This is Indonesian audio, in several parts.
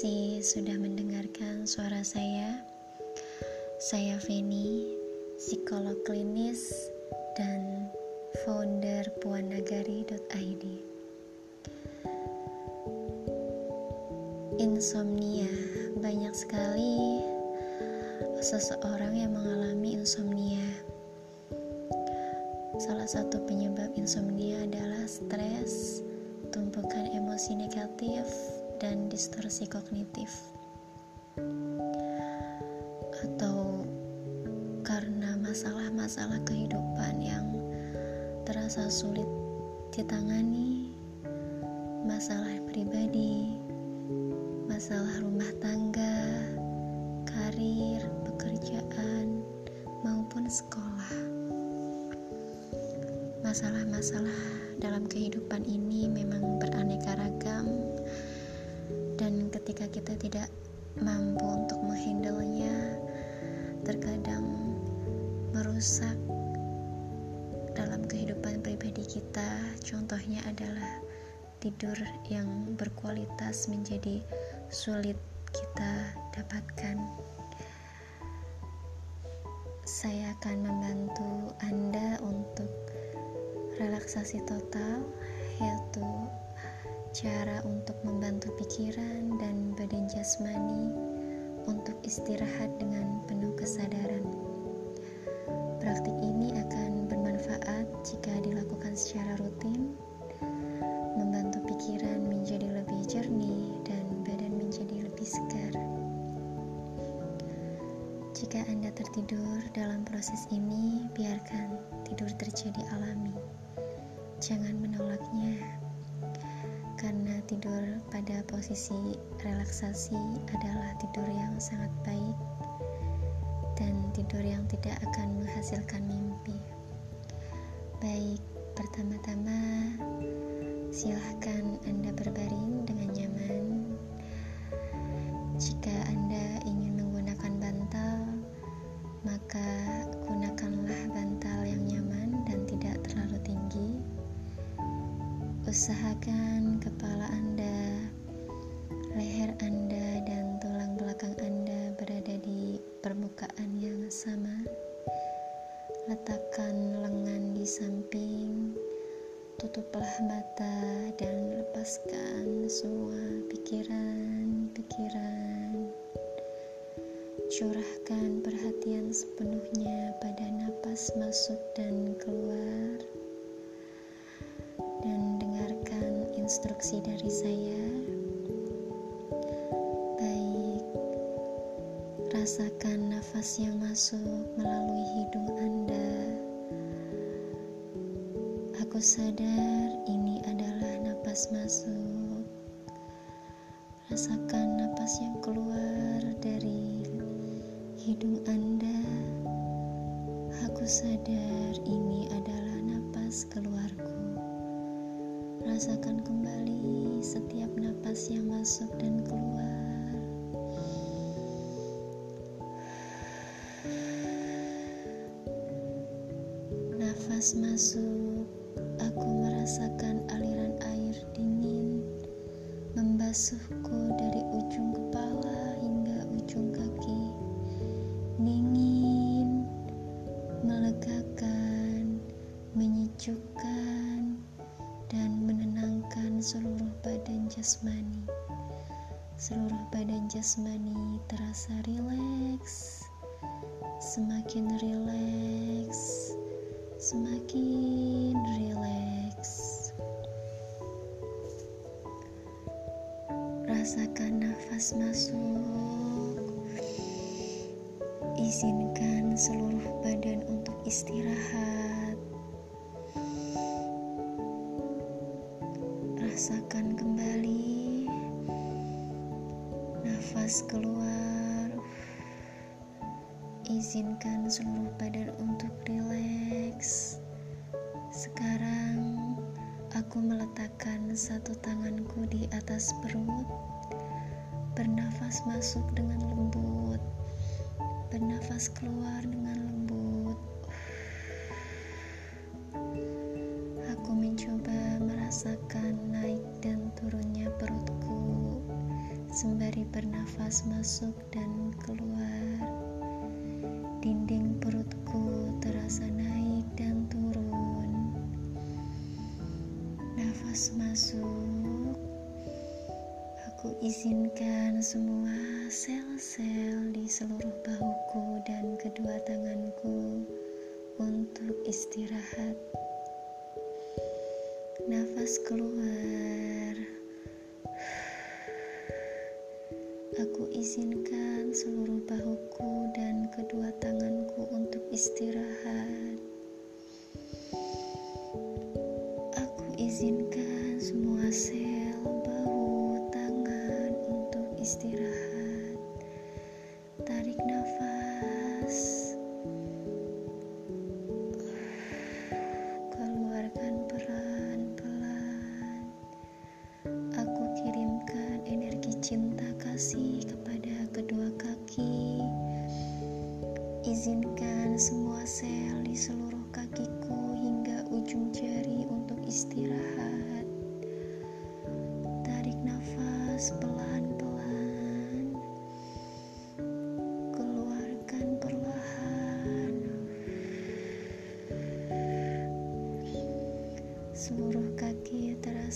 kasih sudah mendengarkan suara saya. Saya Feni, psikolog klinis dan founder puanagari.id. Insomnia, banyak sekali seseorang yang mengalami insomnia. Salah satu penyebab insomnia adalah stres, tumpukan emosi negatif, dan distorsi kognitif. Atau karena masalah-masalah kehidupan yang terasa sulit ditangani masalah pribadi masalah rumah tangga karir pekerjaan maupun sekolah. Masalah-masalah dalam kehidupan ini memang beraneka ragam dan ketika kita tidak mampu untuk menghandlenya terkadang merusak dalam kehidupan pribadi kita. Contohnya adalah tidur yang berkualitas menjadi sulit kita dapatkan. Saya akan membantu Anda untuk relaksasi total yaitu cara untuk membantu pikiran dan badan jasmani untuk istirahat dengan penuh kesadaran. Praktik ini akan bermanfaat jika dilakukan secara rutin, membantu pikiran menjadi lebih jernih dan badan menjadi lebih segar. Jika Anda tertidur dalam proses ini, biarkan tidur terjadi alami. Jangan menolaknya tidur pada posisi relaksasi adalah tidur yang sangat baik dan tidur yang tidak akan menghasilkan mimpi. Baik, pertama-tama silahkan Anda berbaring dengan nyaman. Jika Anda ingin menggunakan bantal, maka gunakanlah bantal yang nyaman dan tidak terlalu tinggi. Usahakan Curahkan perhatian sepenuhnya pada napas masuk dan keluar. instruksi dari saya. Baik, rasakan nafas yang masuk melalui hidung Anda. Aku sadar ini adalah nafas masuk. Rasakan nafas yang keluar dari hidung Anda. Aku sadar ini adalah nafas keluarku. Rasakan kembali setiap napas yang masuk dan keluar. Nafas masuk, aku merasakan aliran air dingin membasuhku dari ujung kepala hingga ujung kaki. Dingin, melegakan, menyejukkan, dan menenangkan seluruh badan jasmani. Seluruh badan jasmani terasa rileks, semakin rileks, semakin rileks. Rasakan nafas masuk. Izinkan seluruh badan untuk istirahat. Rasakan kembali nafas keluar. Izinkan seluruh badan untuk rileks. Sekarang aku meletakkan satu tanganku di atas perut. Bernafas masuk dengan lembut bernafas keluar dengan lembut aku mencoba merasakan naik dan turunnya perutku sembari bernafas masuk dan keluar. Dinding perutku terasa naik dan turun. Nafas masuk, aku izinkan semua sel-sel di seluruh bahuku dan kedua tanganku untuk istirahat. Nafas keluar. Aku izinkan seluruh bahuku dan kedua tanganku untuk istirahat. Aku izinkan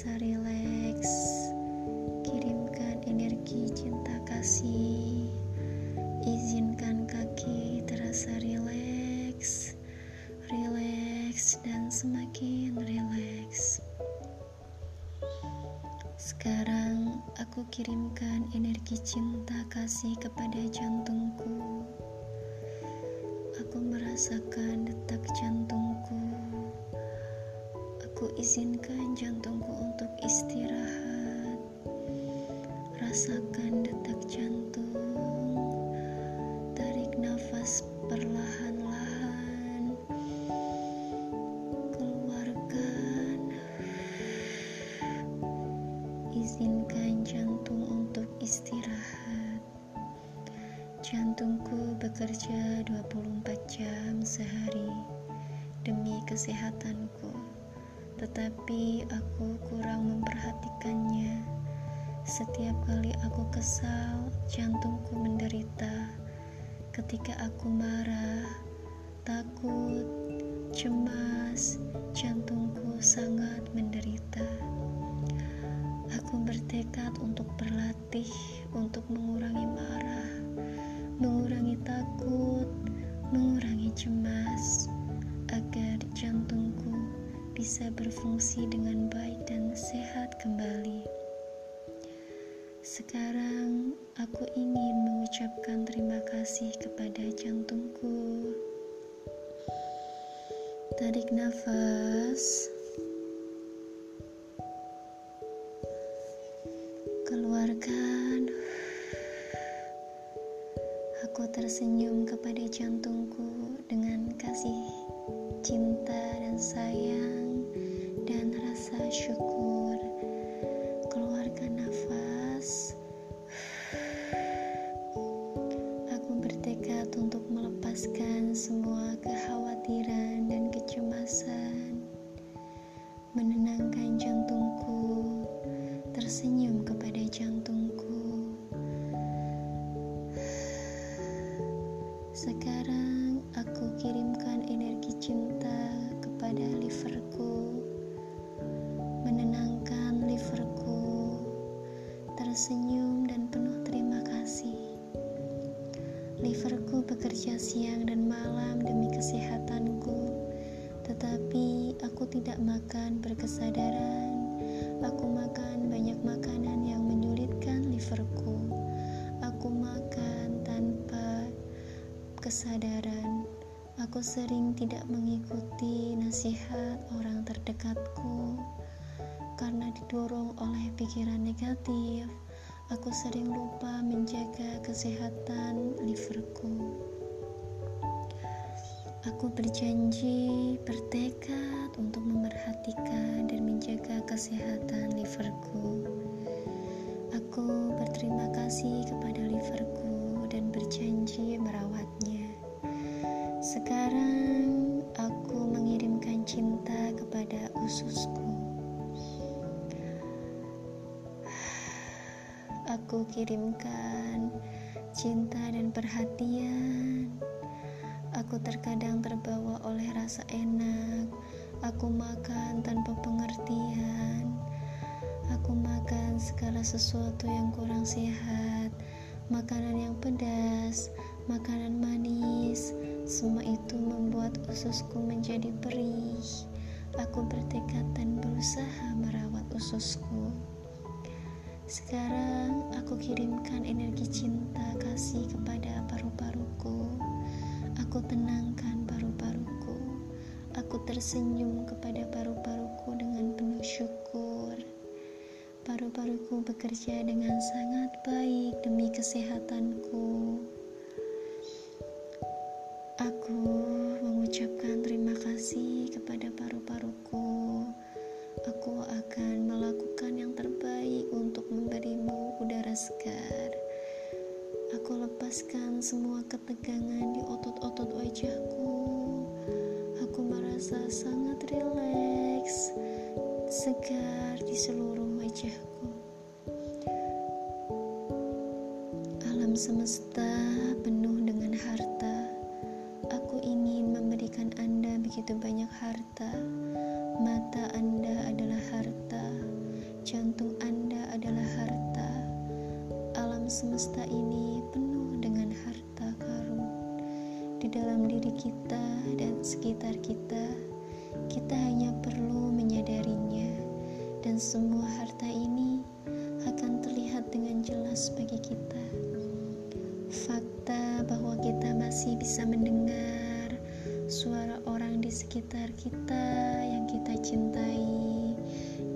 terasa rileks. Kirimkan energi cinta kasih. Izinkan kaki terasa rileks, rileks, dan semakin rileks. Sekarang aku kirimkan energi cinta kasih kepada jantungku. Aku merasakan detak jantungku. Izinkan jantungku untuk istirahat. Rasakan detak jantung. Tarik nafas perlahan-lahan. Keluarkan. Izinkan jantung untuk istirahat. Jantungku bekerja 24 jam sehari demi kesehatanku tetapi aku kurang memperhatikannya. Setiap kali aku kesal, jantungku menderita. Ketika aku marah, takut, cemas, jantungku sangat menderita. Aku bertekad untuk berlatih untuk mengurangi marah, mengurangi takut, mengurangi cemas, agar jantungku bisa berfungsi dengan baik dan sehat kembali. Sekarang aku ingin mengucapkan terima kasih kepada jantungku. Tarik nafas. Keluarkan. Aku tersenyum kepada jantungku dengan kasih cinta dan sayang dan rasa syukur. Liverku bekerja siang dan malam demi kesehatanku, tetapi aku tidak makan berkesadaran. Aku makan banyak makanan yang menyulitkan liverku. Aku makan tanpa kesadaran. Aku sering tidak mengikuti nasihat orang terdekatku karena didorong oleh pikiran negatif. Aku sering lupa menjaga kesehatan liverku. Aku berjanji, bertekad untuk memerhatikan dan menjaga kesehatan liverku. Aku berterima kasih kepada liverku dan berjanji merawatnya. Sekarang aku mengirimkan cinta kepada ususku. Aku kirimkan cinta dan perhatian. Aku terkadang terbawa oleh rasa enak. Aku makan tanpa pengertian. Aku makan segala sesuatu yang kurang sehat, makanan yang pedas, makanan manis. Semua itu membuat ususku menjadi perih. Aku bertekad dan berusaha merawat ususku. Sekarang aku kirimkan energi cinta kasih kepada paru-paruku. Aku tenangkan paru-paruku. Aku tersenyum kepada paru-paruku dengan penuh syukur. Paru-paruku bekerja dengan sangat baik demi kesehatanku. Aku mengucapkan terima kasih kepada paru-paruku. Aku akan melakukan yang terbaik untuk memberimu udara segar. Aku lepaskan semua ketegangan di otot-otot wajahku. Aku merasa sangat rileks, segar di seluruh wajahku. Alam semesta penuh dengan harta. Aku ingin memberikan Anda begitu banyak harta. Semesta ini penuh dengan harta karun. Di dalam diri kita dan sekitar kita, kita hanya perlu menyadarinya, dan semua harta ini akan terlihat dengan jelas bagi kita. Fakta bahwa kita masih bisa mendengar suara orang di sekitar kita yang kita cintai,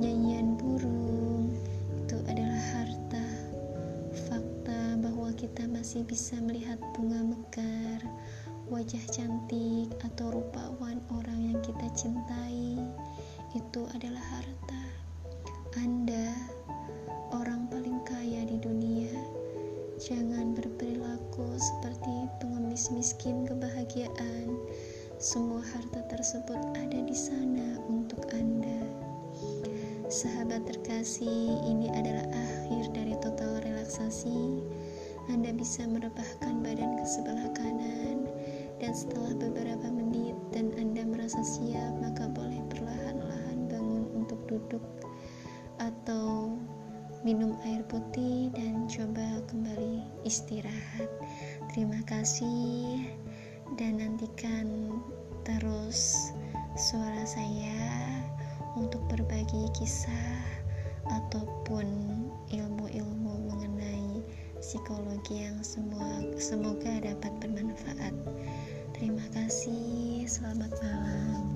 nyanyian burung, masih bisa melihat bunga mekar, wajah cantik, atau rupawan orang yang kita cintai, itu adalah harta. Anda, orang paling kaya di dunia, jangan berperilaku seperti pengemis miskin kebahagiaan. Semua harta tersebut ada di sana untuk Anda. Sahabat terkasih, ini adalah akhir dari total relaksasi. Anda bisa merebahkan badan ke sebelah kanan, dan setelah beberapa menit dan Anda merasa siap, maka boleh perlahan-lahan bangun untuk duduk atau minum air putih dan coba kembali istirahat. Terima kasih dan nantikan terus suara saya untuk berbagi kisah ataupun psikologi yang semua semoga dapat bermanfaat. Terima kasih, selamat malam.